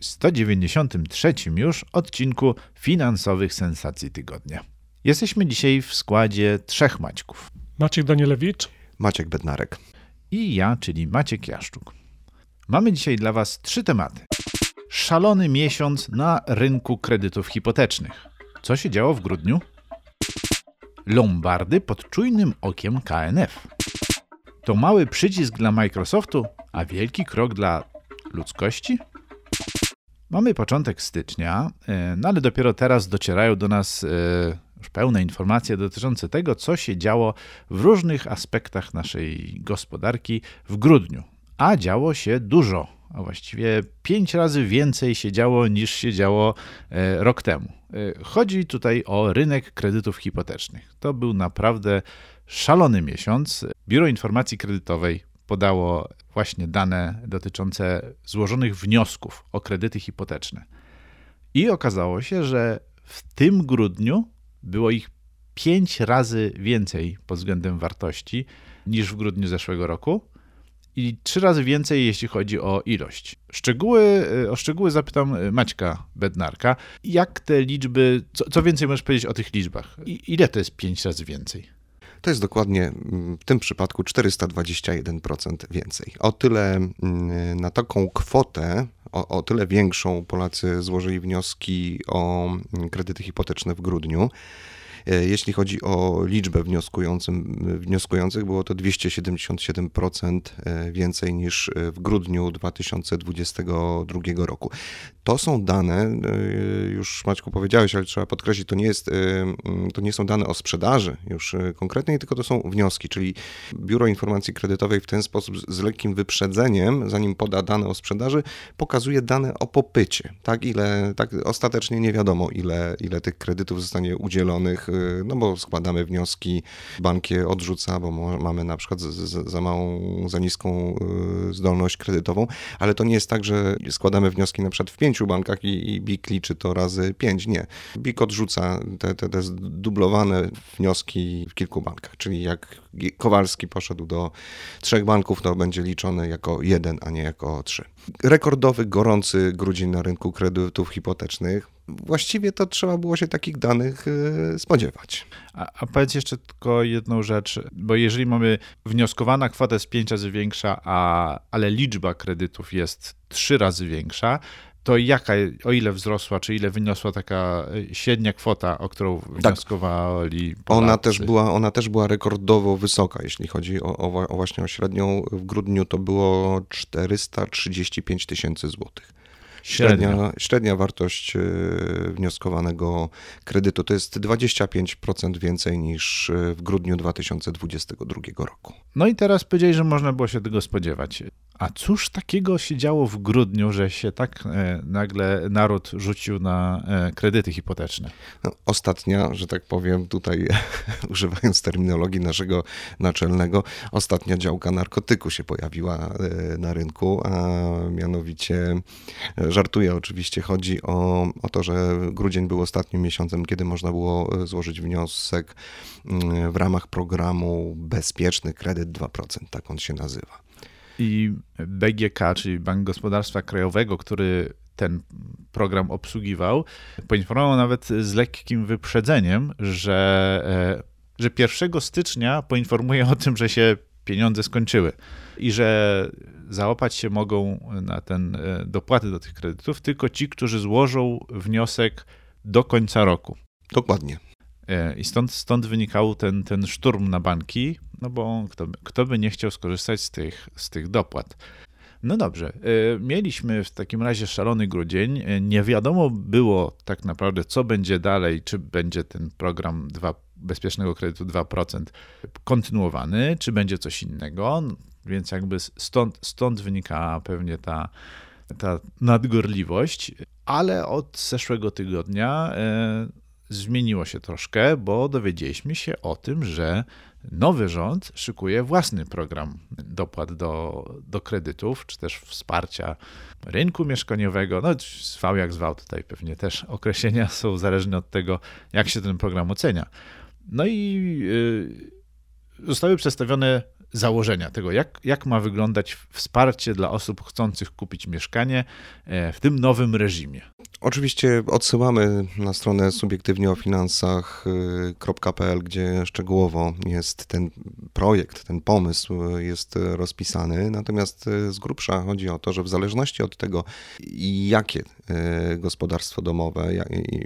193 już odcinku finansowych sensacji tygodnia. Jesteśmy dzisiaj w składzie trzech Maćków. Maciek Danielewicz. Maciek Bednarek. I ja, czyli Maciek Jaszczuk. Mamy dzisiaj dla Was trzy tematy. Szalony miesiąc na rynku kredytów hipotecznych. Co się działo w grudniu? Lombardy pod czujnym okiem KNF. To mały przycisk dla Microsoftu, a wielki krok dla ludzkości? Mamy początek stycznia, e, no ale dopiero teraz docierają do nas e, już pełne informacje dotyczące tego, co się działo w różnych aspektach naszej gospodarki w grudniu. A działo się dużo, a właściwie pięć razy więcej się działo niż się działo e, rok temu. Chodzi tutaj o rynek kredytów hipotecznych. To był naprawdę szalony miesiąc. Biuro Informacji Kredytowej podało właśnie dane dotyczące złożonych wniosków o kredyty hipoteczne. I okazało się, że w tym grudniu było ich pięć razy więcej pod względem wartości niż w grudniu zeszłego roku i trzy razy więcej, jeśli chodzi o ilość. Szczegóły, o szczegóły zapytam Maćka Bednarka. Jak te liczby, co, co więcej możesz powiedzieć o tych liczbach? I, ile to jest pięć razy więcej? To jest dokładnie mm, w tym przypadku 421% więcej. O tyle mm, na taką kwotę, o, o tyle większą Polacy złożyli wnioski o mm, kredyty hipoteczne w grudniu. E, jeśli chodzi o liczbę wnioskujących, było to 277% e, więcej niż e, w grudniu 2022 roku. To są dane, już Maćku powiedziałeś, ale trzeba podkreślić, to nie, jest, to nie są dane o sprzedaży już konkretnej, tylko to są wnioski, czyli Biuro Informacji Kredytowej w ten sposób z lekkim wyprzedzeniem, zanim poda dane o sprzedaży, pokazuje dane o popycie. Tak, ile, tak ostatecznie nie wiadomo, ile, ile tych kredytów zostanie udzielonych no bo składamy wnioski, bank je odrzuca, bo mamy na przykład za małą, za niską zdolność kredytową, ale to nie jest tak, że składamy wnioski na przykład w pięciu bankach i, i BIK liczy to razy pięć. Nie. BIK odrzuca te, te, te dublowane wnioski w kilku bankach, czyli jak Kowalski poszedł do trzech banków, to będzie liczony jako jeden, a nie jako trzy. Rekordowy, gorący grudzień na rynku kredytów hipotecznych właściwie to trzeba było się takich danych e, spodziewać. A, a powiedz jeszcze tylko jedną rzecz, bo jeżeli mamy wnioskowana kwota jest pięć razy większa, a, ale liczba kredytów jest trzy razy większa, to jaka, o ile wzrosła, czy ile wyniosła taka e, średnia kwota, o którą tak. wnioskowali Polacy? Ona też, była, ona też była rekordowo wysoka, jeśli chodzi o, o, o właśnie o średnią. W grudniu to było 435 tysięcy złotych. Średnia, średnia wartość e, wnioskowanego kredytu to jest 25% więcej niż e, w grudniu 2022 roku. No i teraz powiedzieli, że można było się tego spodziewać. A cóż takiego się działo w grudniu, że się tak e, nagle naród rzucił na kredyty hipoteczne? No, ostatnia, że tak powiem, tutaj używając terminologii naszego naczelnego, ostatnia działka narkotyku się pojawiła na rynku, a mianowicie Żartuję oczywiście, chodzi o, o to, że grudzień był ostatnim miesiącem, kiedy można było e, złożyć wniosek mm, w ramach programu Bezpieczny Kredyt 2%, tak on się nazywa. I BGK, czyli Bank Gospodarstwa Krajowego, który ten program obsługiwał, poinformował nawet z lekkim wyprzedzeniem, że, e, że 1 stycznia poinformuje o tym, że się pieniądze skończyły i że załapać się mogą na ten e, dopłaty do tych kredytów tylko ci, którzy złożą wniosek do końca roku. Dokładnie. E, I stąd, stąd wynikał ten, ten szturm na banki, no bo kto, kto by nie chciał skorzystać z tych, z tych dopłat. No dobrze, e, mieliśmy w takim razie szalony grudzień. Nie wiadomo było tak naprawdę, co będzie dalej, czy będzie ten program 2, bezpiecznego kredytu 2% kontynuowany, czy będzie coś innego. Więc jakby stąd, stąd wynika pewnie ta, ta nadgorliwość, ale od zeszłego tygodnia e, zmieniło się troszkę, bo dowiedzieliśmy się o tym, że nowy rząd szykuje własny program dopłat do, do kredytów, czy też wsparcia rynku mieszkaniowego. No, zwał jak zwał, tutaj pewnie też określenia są zależne od tego, jak się ten program ocenia. No i yy, zostały przedstawione założenia tego, jak, jak ma wyglądać wsparcie dla osób chcących kupić mieszkanie e, w tym nowym reżimie. Oczywiście odsyłamy na stronę subiektywnie o finansach.pl, gdzie szczegółowo jest ten projekt, ten pomysł jest rozpisany. Natomiast z grubsza chodzi o to, że w zależności od tego, jakie e, gospodarstwo domowe,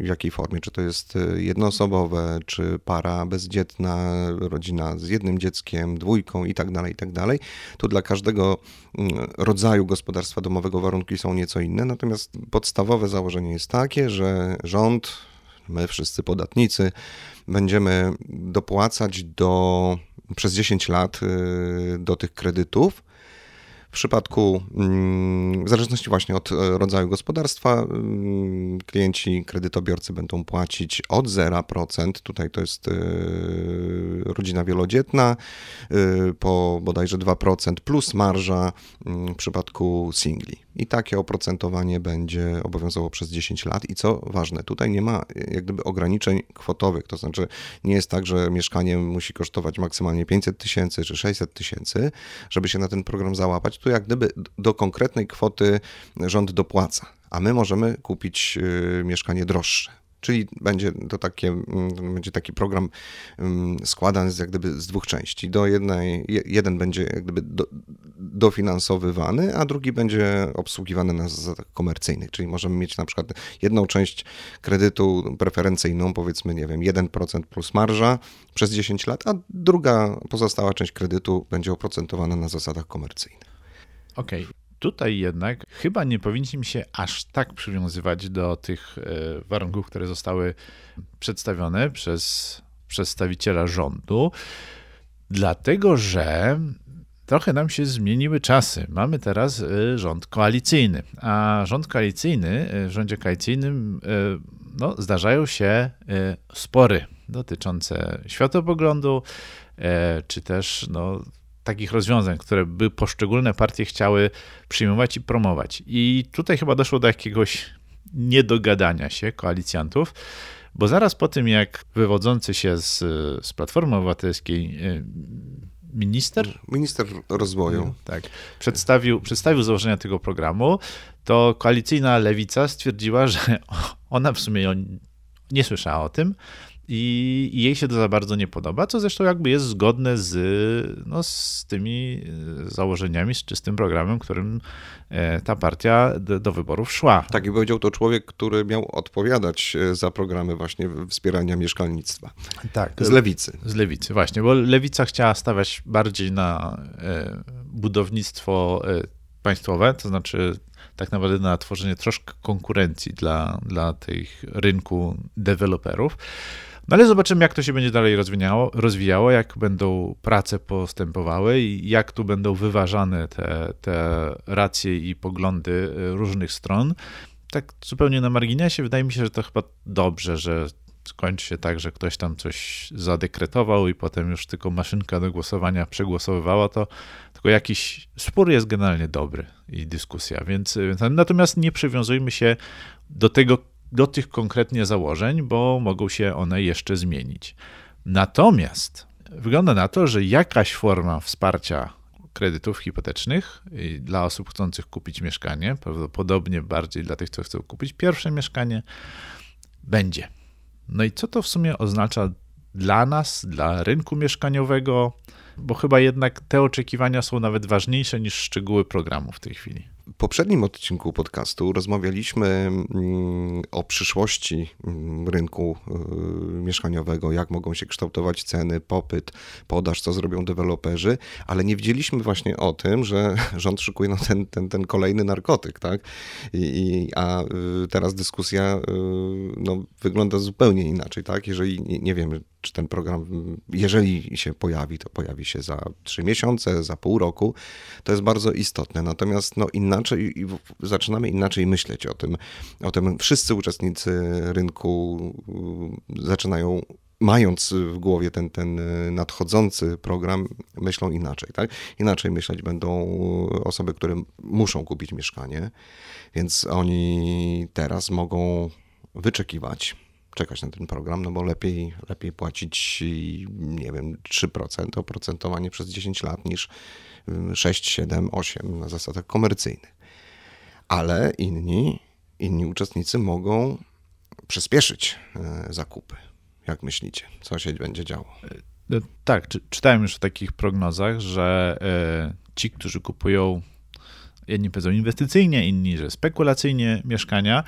w jakiej formie, czy to jest jednoosobowe, czy para bezdzietna, rodzina z jednym dzieckiem, dwójką i tak dalej, i tak dalej, to dla każdego mm, rodzaju gospodarstwa domowego warunki są nieco inne. Natomiast podstawowe założenie jest takie, że rząd, my wszyscy podatnicy, będziemy dopłacać do, przez 10 lat y, do tych kredytów w przypadku, mm, w zależności właśnie od e, rodzaju gospodarstwa, mm, klienci, kredytobiorcy będą płacić od 0%. Tutaj to jest e, rodzina wielodzietna, e, po bodajże 2% plus marża mm, w przypadku singli. I takie oprocentowanie będzie obowiązywało przez 10 lat. I co ważne, tutaj nie ma jak gdyby ograniczeń kwotowych, to znaczy nie jest tak, że mieszkanie musi kosztować maksymalnie 500 tysięcy czy 600 tysięcy, żeby się na ten program załapać tu jak gdyby do konkretnej kwoty rząd dopłaca, a my możemy kupić y, mieszkanie droższe. Czyli będzie to takie, mm, będzie taki program mm, składany z, jak gdyby z dwóch części. Do jednej, jeden będzie jak gdyby do, dofinansowywany, a drugi będzie obsługiwany na zasadach komercyjnych. Czyli możemy mieć na przykład jedną część kredytu preferencyjną, powiedzmy, nie wiem, 1% plus marża przez 10 lat, a druga pozostała część kredytu będzie oprocentowana na zasadach komercyjnych. Okej. Okay. Tutaj jednak chyba nie powinniśmy się aż tak przywiązywać do tych e, warunków, które zostały przedstawione przez przedstawiciela rządu, dlatego że trochę nam się zmieniły czasy. Mamy teraz e, rząd koalicyjny, a rząd koalicyjny, e, w rządzie koalicyjnym no, zdarzają się spory dotyczące światopoglądu, czy też no, takich rozwiązań, które by poszczególne partie chciały przyjmować i promować. I tutaj chyba doszło do jakiegoś niedogadania się koalicjantów, bo zaraz po tym, jak wywodzący się z, z Platformy Obywatelskiej e, minister? Minister rozwoju. Tak. Przedstawił, przedstawił założenia tego programu, to koalicyjna lewica stwierdziła, że ona w sumie nie słyszała o tym, i, jej się to za bardzo nie podoba, co zresztą jakby jest zgodne z, no, z tymi założeniami, z czystym programem, którym e, ta partia do, do wyborów szła. Tak, i powiedział to człowiek, który miał odpowiadać e, za programy właśnie wspierania mieszkalnictwa. Tak. Z lewicy. Z lewicy, właśnie, bo lewica chciała stawiać bardziej na e, budownictwo państwowe, to znaczy tak naprawdę na tworzenie troszkę konkurencji dla, dla tych rynku deweloperów. No ale zobaczymy, jak to się będzie dalej rozwijało, rozwijało jak będą prace postępowały i jak tu będą wyważane te, te racje i poglądy y, różnych stron. Tak zupełnie na marginesie, wydaje mi się, że to chyba dobrze, że skończy się tak, że ktoś tam coś zadekretował i potem już tylko maszynka do głosowania przegłosowywała to, tylko jakiś spór jest generalnie dobry i dyskusja, więc, więc natomiast nie przywiązujmy się do tego do tych konkretnie założeń, bo mogą się one jeszcze zmienić. Natomiast wygląda na to, że jakaś forma wsparcia kredytów hipotecznych dla osób chcących kupić mieszkanie, prawdopodobnie bardziej dla tych, co chcą kupić pierwsze mieszkanie, będzie. No i co to w sumie oznacza dla nas, dla rynku mieszkaniowego, bo chyba jednak te oczekiwania są nawet ważniejsze niż szczegóły programu w tej chwili. W poprzednim odcinku podcastu rozmawialiśmy mm, o przyszłości mm, rynku y, mieszkaniowego, jak mogą się kształtować ceny, popyt, podaż, co zrobią deweloperzy, ale nie widzieliśmy właśnie o tym, że rząd szykuje no ten, ten, ten kolejny narkotyk, tak? I, a y, teraz dyskusja y, no, wygląda zupełnie inaczej, tak? Jeżeli nie, nie wiemy, czy ten program, jeżeli się pojawi, to pojawi się za trzy miesiące, za pół roku, to jest bardzo istotne. Natomiast no, inaczej, zaczynamy inaczej myśleć o tym. O tym wszyscy uczestnicy rynku y, zaczynają mając w głowie ten, ten nadchodzący program, myślą inaczej. Tak? Inaczej myśleć będą osoby, które muszą kupić mieszkanie, więc oni teraz mogą wyczekiwać, czekać na ten program, no bo lepiej, lepiej płacić, nie wiem, 3% oprocentowanie przez 10 lat niż 6, 7, 8 na zasadach komercyjnych. Ale inni, inni uczestnicy mogą przyspieszyć e, zakupy. Jak myślicie, co się będzie działo? E, tak, czy, czytałem już o takich prognozach, że e, ci, którzy kupują jedni powiedzą inwestycyjnie, inni, że spekulacyjnie mieszkania,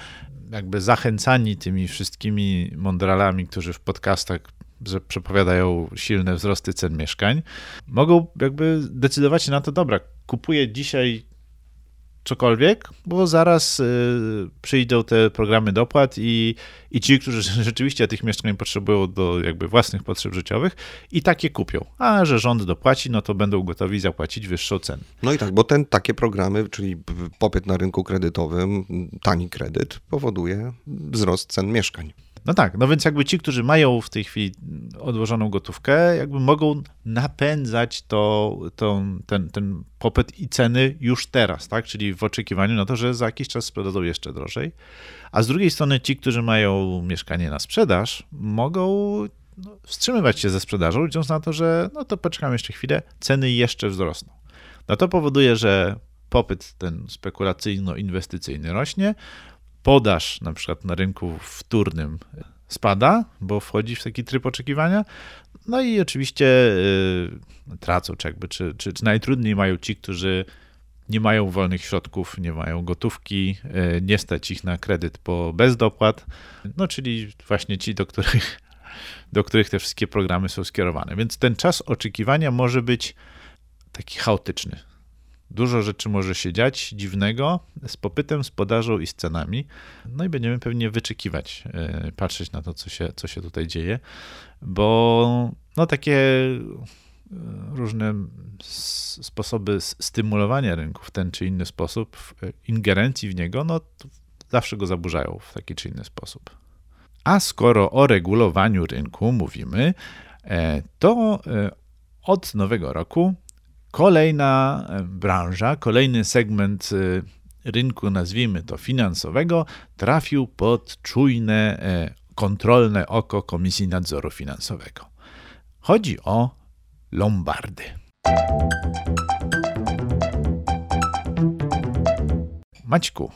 jakby zachęcani tymi wszystkimi mądralami, którzy w podcastach że przepowiadają silne wzrosty cen mieszkań, mogą jakby decydować się na to, dobra, kupuję dzisiaj cokolwiek, bo zaraz y, przyjdą te programy dopłat i, i ci, którzy rzeczywiście tych mieszkań potrzebują do jakby własnych potrzeb życiowych i takie kupią. A że rząd dopłaci, no to będą gotowi zapłacić wyższą cenę. No i tak, bo ten, takie programy, czyli popyt na rynku kredytowym, tani kredyt, powoduje wzrost cen mieszkań. No tak, no więc jakby ci, którzy mają w tej chwili odłożoną gotówkę, jakby mogą napędzać to, to, ten, ten popyt i ceny już teraz, tak? Czyli w oczekiwaniu na to, że za jakiś czas sprzedadzą jeszcze drożej. A z drugiej strony ci, którzy mają mieszkanie na sprzedaż, mogą no, wstrzymywać się ze sprzedażą, licząc na to, że no to poczekam jeszcze chwilę, ceny jeszcze wzrosną. No to powoduje, że popyt ten spekulacyjno-inwestycyjny rośnie, podaż na przykład na rynku wtórnym spada, bo wchodzi w taki tryb oczekiwania. No i oczywiście yy, tracą, czy, jakby, czy, czy, czy najtrudniej mają ci, którzy nie mają wolnych środków, nie mają gotówki, yy, nie stać ich na kredyt po bez dopłat, no czyli właśnie ci, do których, do których te wszystkie programy są skierowane. Więc ten czas oczekiwania może być taki chaotyczny. Dużo rzeczy może się dziać dziwnego z popytem, z podażą i z cenami. No i będziemy pewnie wyczekiwać, e, patrzeć na to, co się, co się tutaj dzieje, bo no takie e, różne sposoby stymulowania rynku w ten czy inny sposób, e, ingerencji w niego, no zawsze go zaburzają w taki czy inny sposób. A skoro o regulowaniu rynku mówimy, to od nowego roku Kolejna e, branża, kolejny segment e, rynku, nazwijmy to finansowego, trafił pod czujne, e, kontrolne oko Komisji Nadzoru Finansowego. Chodzi o lombardy. Maćku,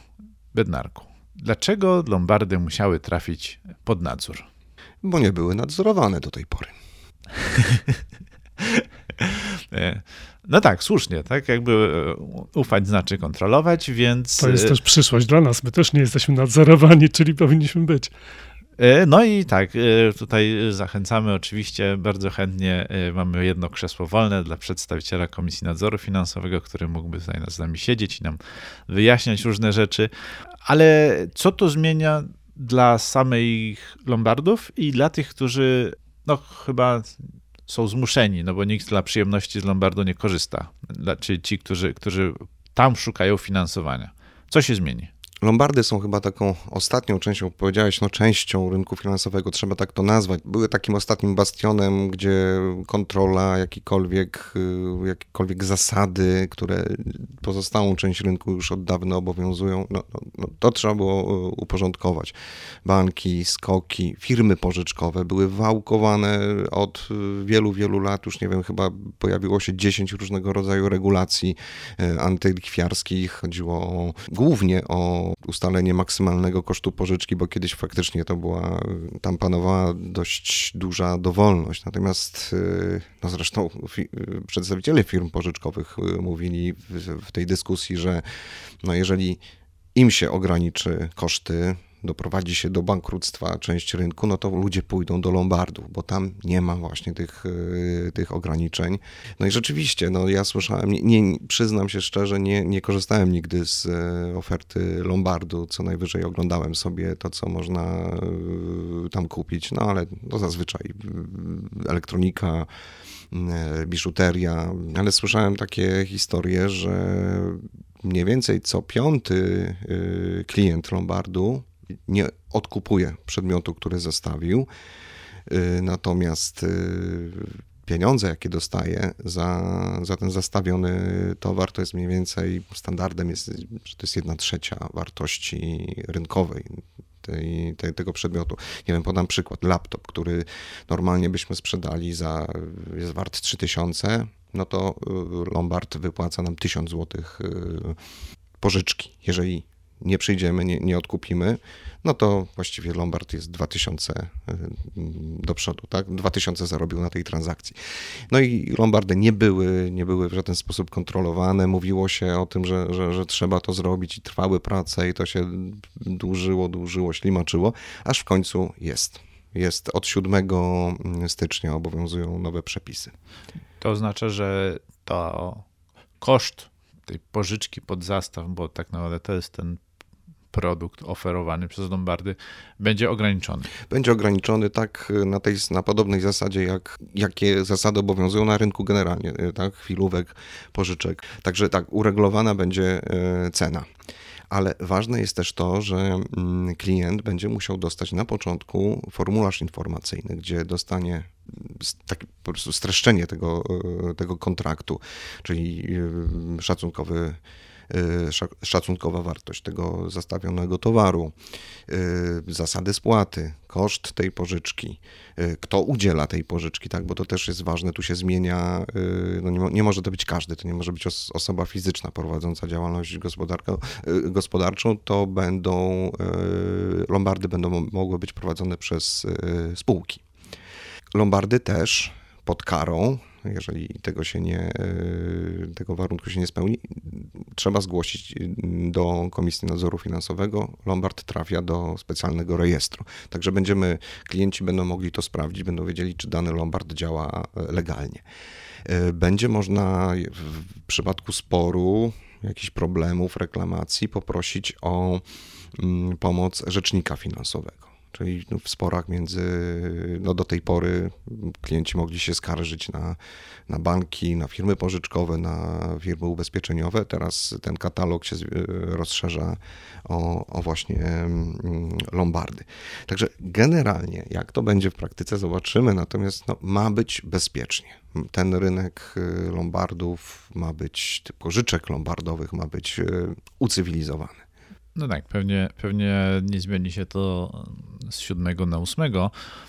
Bednarku, dlaczego lombardy musiały trafić pod nadzór? Bo nie były nadzorowane do tej pory. No tak, słusznie, tak? Jakby e, ufać znaczy kontrolować, więc. To jest e, też przyszłość dla nas. My też nie jesteśmy nadzorowani, czyli powinniśmy być. E, no i tak, tutaj zachęcamy oczywiście bardzo chętnie. Mamy jedno krzesło wolne dla przedstawiciela Komisji Nadzoru Finansowego, który mógłby tutaj z nami siedzieć i nam wyjaśniać różne rzeczy. Ale co to zmienia dla samych Lombardów i dla tych, którzy no chyba są zmuszeni, no bo nikt dla przyjemności z Lombardu nie korzysta, czyli ci, którzy, którzy tam szukają finansowania. Co się zmieni? Lombardy są chyba taką ostatnią częścią, powiedziałeś, no częścią rynku finansowego, trzeba tak to nazwać. Były takim ostatnim bastionem, gdzie kontrola, jakikolwiek, y, jakiekolwiek zasady, które pozostałą część rynku już od dawna obowiązują, no, no, no, to trzeba było y, uporządkować. Banki, skoki, firmy pożyczkowe były wałkowane od y, wielu, wielu lat, już nie wiem, chyba pojawiło się 10 różnego rodzaju regulacji antylikwiarskich. Chodziło o, głównie o ustalenie maksymalnego kosztu pożyczki, bo kiedyś faktycznie to była, tam panowała dość duża dowolność. Natomiast, y, no zresztą fi, przedstawiciele firm pożyczkowych y, mówili w, w tej dyskusji, że no jeżeli im się ograniczy koszty, doprowadzi się do bankructwa część rynku, no to ludzie pójdą do Lombardów, bo tam nie ma właśnie tych, y, tych ograniczeń. No i rzeczywiście, no ja słyszałem, nie, nie, przyznam się szczerze, nie, nie korzystałem nigdy z y, oferty Lombardu, co najwyżej oglądałem sobie to, co można y, tam kupić, no ale to zazwyczaj elektronika, biżuteria, ale słyszałem takie historie, że mniej więcej co piąty klient Lombardu nie odkupuje przedmiotu, który zostawił. Y, natomiast y, pieniądze, jakie dostaje za, za ten zastawiony towar, to jest mniej więcej standardem, jest, że to jest jedna trzecia wartości rynkowej tej, tego przedmiotu. Nie wiem, podam przykład. Laptop, który normalnie byśmy sprzedali za, jest wart 3000, no to y, Lombard wypłaca nam 1000 zł pożyczki, jeżeli nie przyjdziemy, nie, nie odkupimy, no to właściwie Lombard jest 2000 y, do przodu, tak? 2000 zarobił na tej transakcji. No i Lombardy nie były, nie były w żaden sposób kontrolowane. Mówiło się o tym, że, że, że trzeba to zrobić i trwały prace i to się dłużyło, dłużyło, ślimaczyło, aż w końcu jest. Jest od 7 stycznia obowiązują nowe przepisy. To oznacza, że to koszt tej pożyczki pod zastaw, bo tak naprawdę to jest ten produkt oferowany przez Lombardy będzie ograniczony. Będzie ograniczony tak na, tej, na podobnej zasadzie, jak, jakie zasady obowiązują na rynku generalnie, tak? Chwilówek, pożyczek. Także tak, uregulowana będzie e, cena. Ale ważne jest też to, że mm, klient będzie musiał dostać na początku formularz informacyjny, gdzie dostanie taki po prostu streszczenie tego, e, tego kontraktu, czyli e, szacunkowy szacunkowa wartość tego zastawionego towaru, y, zasady spłaty, koszt tej pożyczki, y, kto udziela tej pożyczki, tak, bo to też jest ważne, tu się zmienia, no nie, nie może to być każdy, to nie może być osoba fizyczna prowadząca działalność gospodarczą, to będą, lombardy będą mogły być prowadzone przez spółki. Lombardy też pod karą jeżeli tego się nie, e, tego warunku się nie spełni, trzeba zgłosić do Komisji Nadzoru Finansowego. Lombard trafia do specjalnego rejestru. Także będziemy, klienci będą mogli to sprawdzić, będą wiedzieli, czy dany Lombard działa e, legalnie. E, będzie można w przypadku sporu, jakichś problemów, reklamacji poprosić o mm, pomoc rzecznika finansowego. Czyli no, w sporach między, no do tej pory klienci mogli się skarżyć na, na banki, na firmy pożyczkowe, na firmy ubezpieczeniowe. Teraz ten katalog się rozszerza o, o właśnie mm, lombardy. Także generalnie, jak to będzie w praktyce, zobaczymy, natomiast no, ma być bezpiecznie. Ten rynek y, lombardów ma być, pożyczek lombardowych ma być y, ucywilizowany. No tak, pewnie, pewnie nie zmieni się to z 7 na 8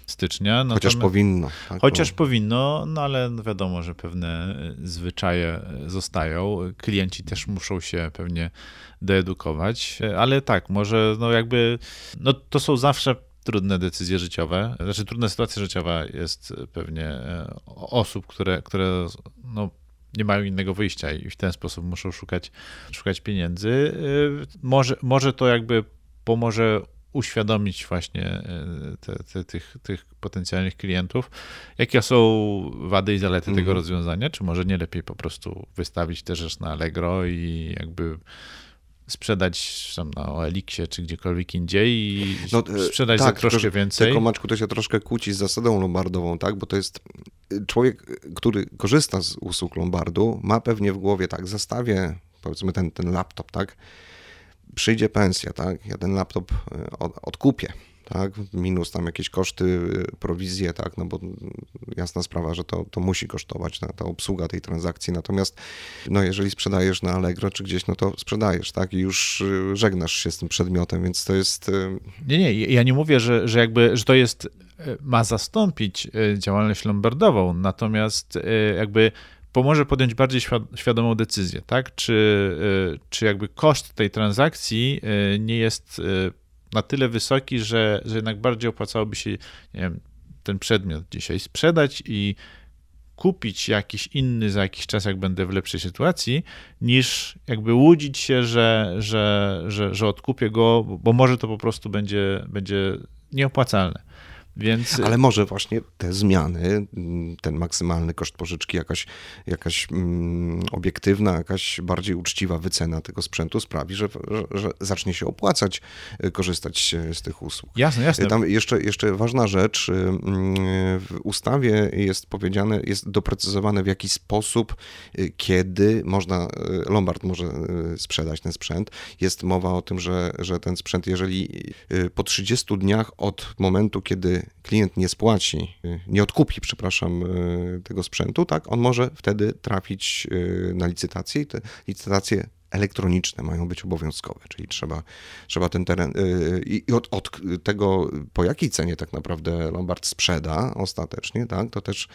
stycznia. Chociaż powinno. Tak? Chociaż powinno, no ale wiadomo, że pewne zwyczaje zostają. Klienci też muszą się pewnie doedukować, ale tak, może no jakby, no to są zawsze trudne decyzje życiowe, znaczy trudna sytuacja życiowa jest pewnie e, osób, które, które no, nie mają innego wyjścia i w ten sposób muszą szukać, szukać pieniędzy. Y, może, może to jakby pomoże uświadomić właśnie y, te, te, tych, tych potencjalnych klientów, jakie są wady i zalety tego mhm. rozwiązania, czy może nie lepiej po prostu wystawić te rzecz na Allegro i jakby sprzedać tam na OLX-ie czy gdziekolwiek indziej i no, e, sprzedać tak, za troszkę tylko, więcej. Tylko Maczku to się troszkę kłóci z zasadą lombardową, tak? Bo to jest człowiek, który korzysta z usług lombardu, ma pewnie w głowie tak, zastawię powiedzmy ten, ten laptop, tak? Przyjdzie pensja, tak? Ja ten laptop e, odkupię tak, minus tam jakieś koszty, y, prowizje, tak, no bo jasna sprawa, że to, to musi kosztować na ta obsługa tej transakcji, natomiast no jeżeli sprzedajesz na Allegro czy gdzieś, no to sprzedajesz, tak, i już y, żegnasz się z tym przedmiotem, więc to jest... Y, nie, nie, ja nie mówię, że, że jakby, że to jest, ma zastąpić działalność lombardową, natomiast jakby pomoże podjąć bardziej świadomą decyzję, tak? Czy, czy jakby koszt tej transakcji nie jest na tyle wysoki, że, że jednak bardziej opłacałoby się wiem, ten przedmiot dzisiaj sprzedać i kupić jakiś inny za jakiś czas, jak będę w lepszej sytuacji, niż jakby łudzić się, że, że, że, że odkupię go, bo może to po prostu będzie, będzie nieopłacalne. Więc... Ale może właśnie te zmiany, ten maksymalny koszt pożyczki, jakaś, jakaś obiektywna, jakaś bardziej uczciwa wycena tego sprzętu sprawi, że, że, zacznie się opłacać y, korzystać z tych usług. Jasne, jasne. Tam jeszcze, jeszcze ważna rzecz, y, w ustawie jest powiedziane, jest doprecyzowane w jaki sposób, y, kiedy można, Lombard może sprzedać ten sprzęt. Jest mowa o tym, że, że ten sprzęt, jeżeli po 30 dniach od momentu, kiedy klient nie spłaci, y, nie odkupi, przepraszam, y, tego sprzętu, tak, on może wtedy trafić y, na licytację i te licytacje elektroniczne mają być obowiązkowe, czyli trzeba, trzeba ten teren i od, od, tego, po jakiej cenie tak naprawdę Lombard sprzeda ostatecznie, tak, to też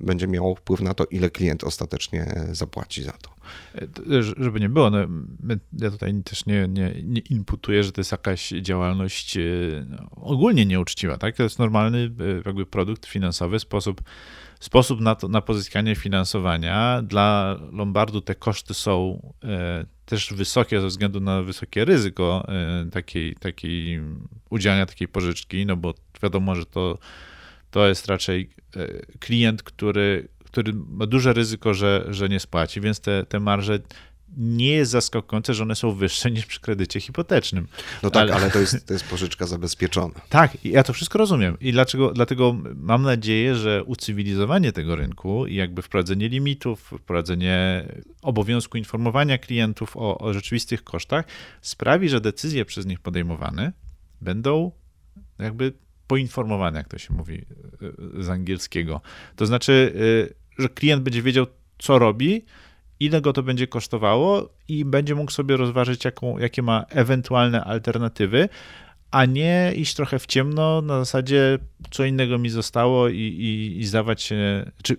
będzie miało wpływ na to, ile klient ostatecznie zapłaci za to. E, żeby nie było, no, ja tutaj też nie, nie, nie imputuję, że to jest jakaś działalność no, ogólnie nieuczciwa, tak? To jest normalny jakby produkt finansowy, sposób, sposób na, to, na pozyskanie finansowania. Dla Lombardu te koszty są też wysokie ze względu na wysokie ryzyko takiej, takiej udzielania takiej pożyczki, no bo wiadomo, że to, to jest raczej klient, który który ma duże ryzyko, że, że nie spłaci, więc te, te marże nie jest zaskakujące, że one są wyższe niż przy kredycie hipotecznym. No tak, ale, ale to, jest, to jest pożyczka zabezpieczona. Tak, ja to wszystko rozumiem. I dlaczego, dlatego mam nadzieję, że ucywilizowanie tego rynku i jakby wprowadzenie limitów, wprowadzenie obowiązku informowania klientów o, o rzeczywistych kosztach sprawi, że decyzje przez nich podejmowane będą jakby poinformowane, jak to się mówi e, z angielskiego. To znaczy e, że klient będzie wiedział, co robi, ile go to będzie kosztowało i będzie mógł sobie rozważyć, jaką, jakie ma ewentualne alternatywy, a nie iść trochę w ciemno na zasadzie, co innego mi zostało i, i, i zdawać się, czy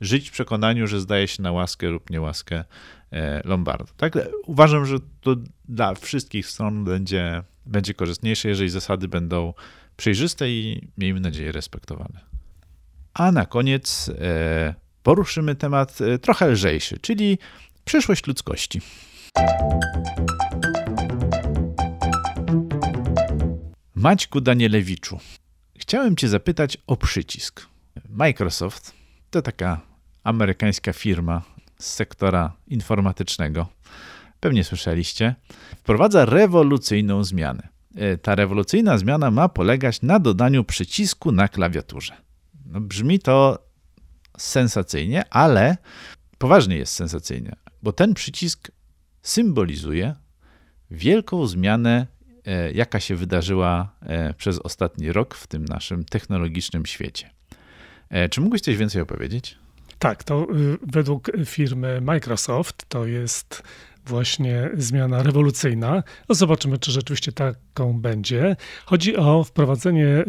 żyć w przekonaniu, że zdaje się na łaskę lub niełaskę e, Lombardu. Tak? Uważam, że to dla wszystkich stron będzie, będzie korzystniejsze, jeżeli zasady będą przejrzyste i miejmy nadzieję respektowane. A na koniec e, poruszymy temat e, trochę lżejszy, czyli przyszłość ludzkości. Maćku Danielewiczu, chciałem Cię zapytać o przycisk. Microsoft to taka amerykańska firma z sektora informatycznego. Pewnie słyszeliście. Wprowadza rewolucyjną zmianę. E, ta rewolucyjna zmiana ma polegać na dodaniu przycisku na klawiaturze. No, brzmi to sensacyjnie, ale poważnie jest sensacyjnie, bo ten przycisk symbolizuje wielką zmianę, e, jaka się wydarzyła e, przez ostatni rok w tym naszym technologicznym świecie. E, czy mógłbyś coś więcej opowiedzieć? Tak, to y, według firmy Microsoft to jest właśnie zmiana rewolucyjna. No zobaczymy, czy rzeczywiście taką będzie. Chodzi o wprowadzenie y,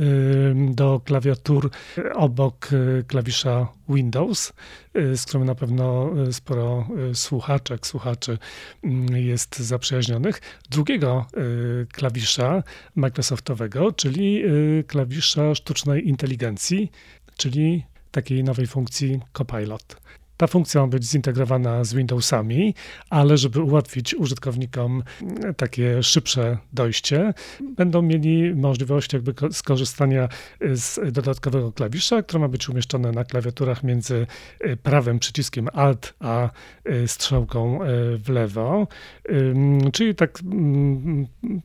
do klawiatur obok y, klawisza Windows, y, z którym na pewno sporo słuchaczek, słuchaczy mm, jest zaprzyjaźnionych, drugiego klawisza Microsoftowego, czyli klawisza sztucznej inteligencji, czyli takiej nowej funkcji Copilot. Ta funkcja ma być zintegrowana z Windowsami, ale żeby ułatwić użytkownikom takie szybsze dojście, będą mieli możliwość jakby skorzystania z dodatkowego klawisza, które ma być umieszczone na klawiaturach między e, prawym przyciskiem Alt a e, strzałką e, w lewo, czyli tak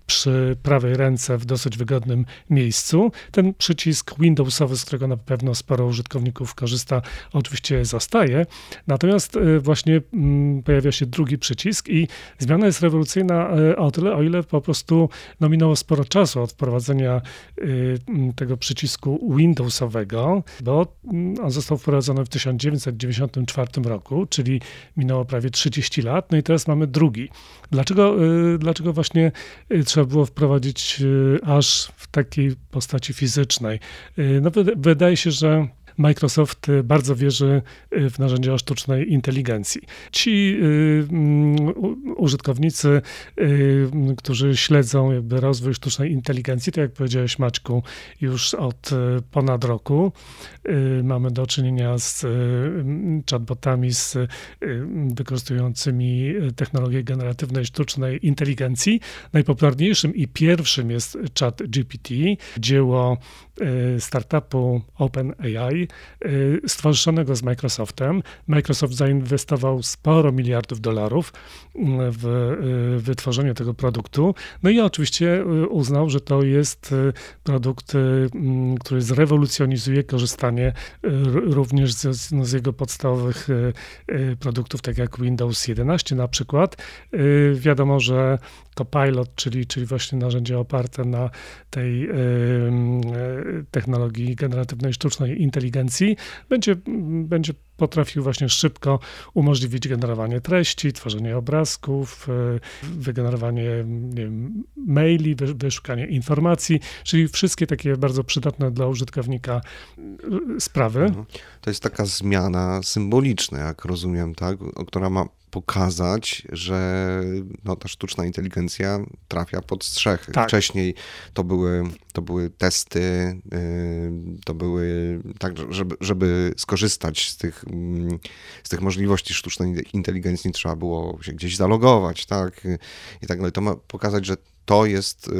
przy prawej ręce w dosyć wygodnym miejscu. Ten przycisk Windowsowy, z którego na pewno sporo użytkowników korzysta, oczywiście zostaje, Natomiast e, właśnie mm, pojawia się drugi przycisk i zmiana jest rewolucyjna e, o tyle, o ile po prostu no, minęło sporo czasu od wprowadzenia e, tego przycisku Windowsowego, bo on został wprowadzony w 1994 roku, czyli minęło prawie 30 lat, no i teraz mamy drugi. Dlaczego, dlaczego właśnie trzeba było wprowadzić aż w takiej postaci fizycznej? No, wydaje się, że Microsoft bardzo wierzy w narzędzia sztucznej inteligencji. Ci mm, użytkownicy, którzy śledzą jakby rozwój sztucznej inteligencji, to jak powiedziałeś Maćku, już od ponad roku mamy do czynienia z chatbotami, z wykorzystującymi technologię generatywnej sztucznej inteligencji. Najpopularniejszym i pierwszym jest chat GPT, dzieło Y, startupu OpenAI y, stworzonego z Microsoftem. Microsoft zainwestował sporo miliardów dolarów y, w wytworzenie tego produktu. No i oczywiście uznał, że to jest produkt, który zrewolucjonizuje korzystanie również z, no, z jego podstawowych produktów, tak jak Windows 11 na przykład. Wiadomo, że Copilot, czyli, czyli właśnie narzędzie oparte na tej technologii generatywnej sztucznej inteligencji, będzie, będzie potrafił właśnie szybko umożliwić generowanie treści, tworzenie obrazków, e, wygenerowanie wiem, maili, wyszukanie informacji, czyli wszystkie takie bardzo przydatne dla użytkownika e, sprawy. Mhm. To jest taka zmiana symboliczna, jak rozumiem, tak, która ma pokazać, że no, ta sztuczna inteligencja trafia pod strzechy. Tak. Wcześniej to były, to były testy, yy, to były tak, żeby, żeby skorzystać z tych, z tych możliwości sztucznej inteligencji trzeba było się gdzieś zalogować, tak, i tak dalej. To ma pokazać, że to jest, y,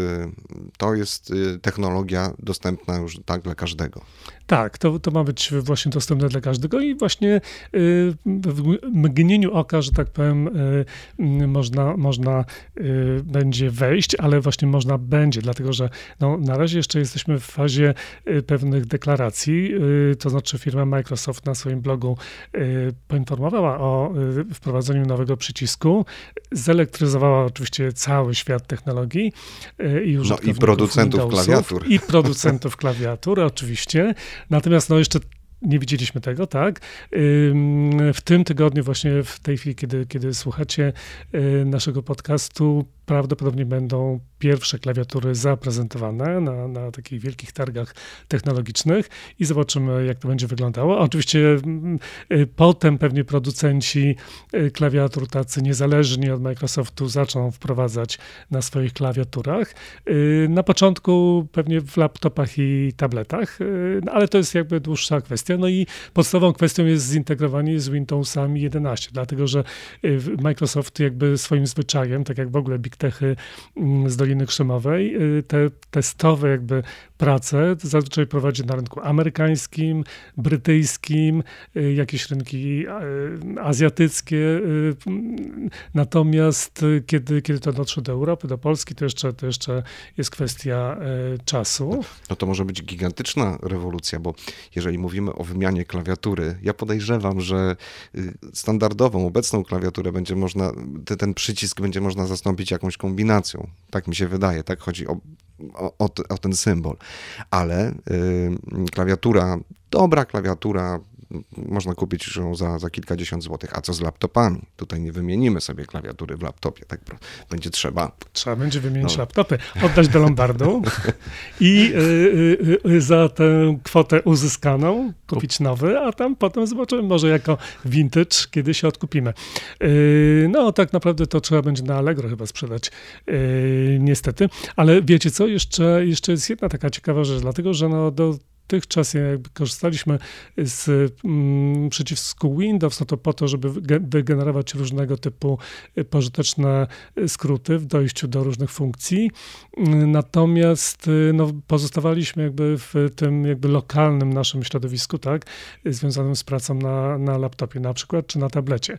to jest y, technologia dostępna już tak dla każdego. Tak, to, to ma być właśnie dostępne dla każdego i właśnie y, w mgnieniu oka, że tak powiem, można, można będzie wejść, ale właśnie można będzie, dlatego że no, na razie jeszcze jesteśmy w fazie pewnych deklaracji, to znaczy firma Microsoft na swoim blogu poinformowała o wprowadzeniu nowego przycisku, zelektryzowała oczywiście cały świat technologii, e, i no, i producentów Windowsów, klawiatur. I producentów klawiatur, oczywiście. Natomiast no jeszcze nie widzieliśmy tego, tak? W tym tygodniu, właśnie w tej chwili, kiedy, kiedy słuchacie e, naszego podcastu, prawdopodobnie będą pierwsze klawiatury zaprezentowane na, na takich wielkich targach technologicznych i zobaczymy, jak to będzie wyglądało. Oczywiście mm, y, potem pewnie producenci y, klawiatur tacy niezależni od Microsoftu zaczną wprowadzać na swoich klawiaturach. Y, na początku pewnie w laptopach i tabletach, no ale to jest jakby dłuższa kwestia. No i podstawową kwestią jest zintegrowanie z Windowsami 11, dlatego że Microsoft jakby swoim zwyczajem, tak jak w ogóle Big techy mm, z Doliny Krzemowej. Y, te testowe jakby prace zazwyczaj prowadzi na rynku amerykańskim, brytyjskim, y, jakieś rynki y, azjatyckie. Natomiast kiedy, kiedy to dotrze do Europy, do Polski, to jeszcze, to jeszcze jest kwestia czasu. No to może być gigantyczna rewolucja, bo jeżeli mówimy o wymianie klawiatury, ja podejrzewam, że standardową, obecną klawiaturę będzie można, ten przycisk będzie można zastąpić jak jakąś kombinacją. Tak mi się wydaje, tak chodzi o, o, o ten symbol. Ale y, klawiatura, dobra klawiatura, można kupić ją za, za kilkadziesiąt złotych. A co z laptopami? Tutaj nie wymienimy sobie klawiatury w laptopie, tak będzie trzeba. Trzeba będzie wymienić no. laptopy, oddać do Lombardu i y, y, y, za tę kwotę uzyskaną kupić nowy, a tam potem zobaczymy, może jako vintage, kiedy się odkupimy. Y, no tak naprawdę to trzeba będzie na Allegro chyba sprzedać, y, niestety. Ale wiecie co, jeszcze, jeszcze jest jedna taka ciekawa rzecz, dlatego że no do dotychczas jakby korzystaliśmy z mm, przycisku Windows, no to po to, żeby wygenerować różnego typu y, pożyteczne y, skróty w dojściu do różnych funkcji. Natomiast y, no, pozostawaliśmy jakby w tym jakby lokalnym naszym środowisku, tak, związanym z pracą na, na laptopie na przykład, czy na tablecie.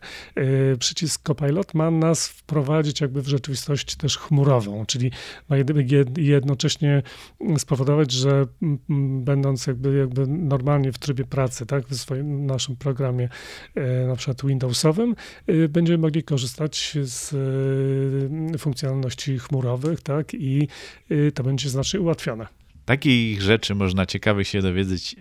Przycisk Copilot ma nas wprowadzić jakby w rzeczywistość też chmurową, czyli ma jednocześnie spowodować, że będąc jakby, jakby normalnie w trybie pracy, tak, w swoim naszym programie e, na przykład Windowsowym, e, będziemy mogli korzystać z e, funkcjonalności chmurowych, tak, i to będzie znacznie ułatwione. Takich rzeczy można ciekawych się dowiedzieć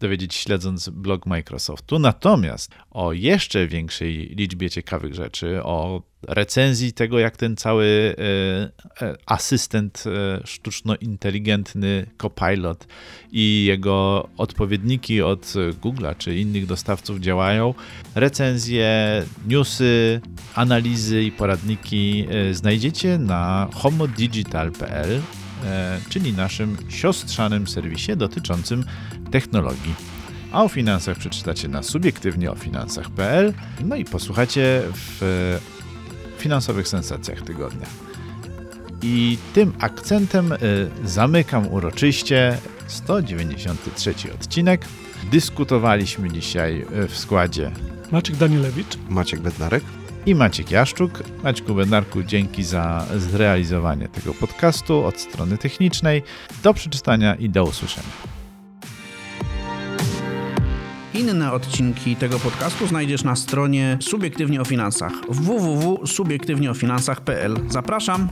dowiedzieć śledząc blog Microsoftu. Natomiast o jeszcze większej liczbie ciekawych rzeczy, o recenzji tego, jak ten cały e, e, asystent e, sztuczno-inteligentny Copilot i jego odpowiedniki od Google'a czy innych dostawców działają. Recenzje, newsy, analizy i poradniki znajdziecie na homodigital.pl, czyli naszym siostrzanym serwisie dotyczącym technologii. A o finansach przeczytacie na subiektywnieofinansach.pl, no i posłuchacie w finansowych sensacjach tygodnia. I tym akcentem y, zamykam uroczyście 193 odcinek. Dyskutowaliśmy dzisiaj w składzie Maciek Danielewicz, Maciek Bednarek i Maciek Jaszczuk. Maćku Bednarku, dzięki za zrealizowanie tego podcastu od strony technicznej. Do przeczytania i do usłyszenia. Inne odcinki tego podcastu znajdziesz na stronie Subiektywnie o Finansach www.subiektywnieofinansach.pl. Zapraszam!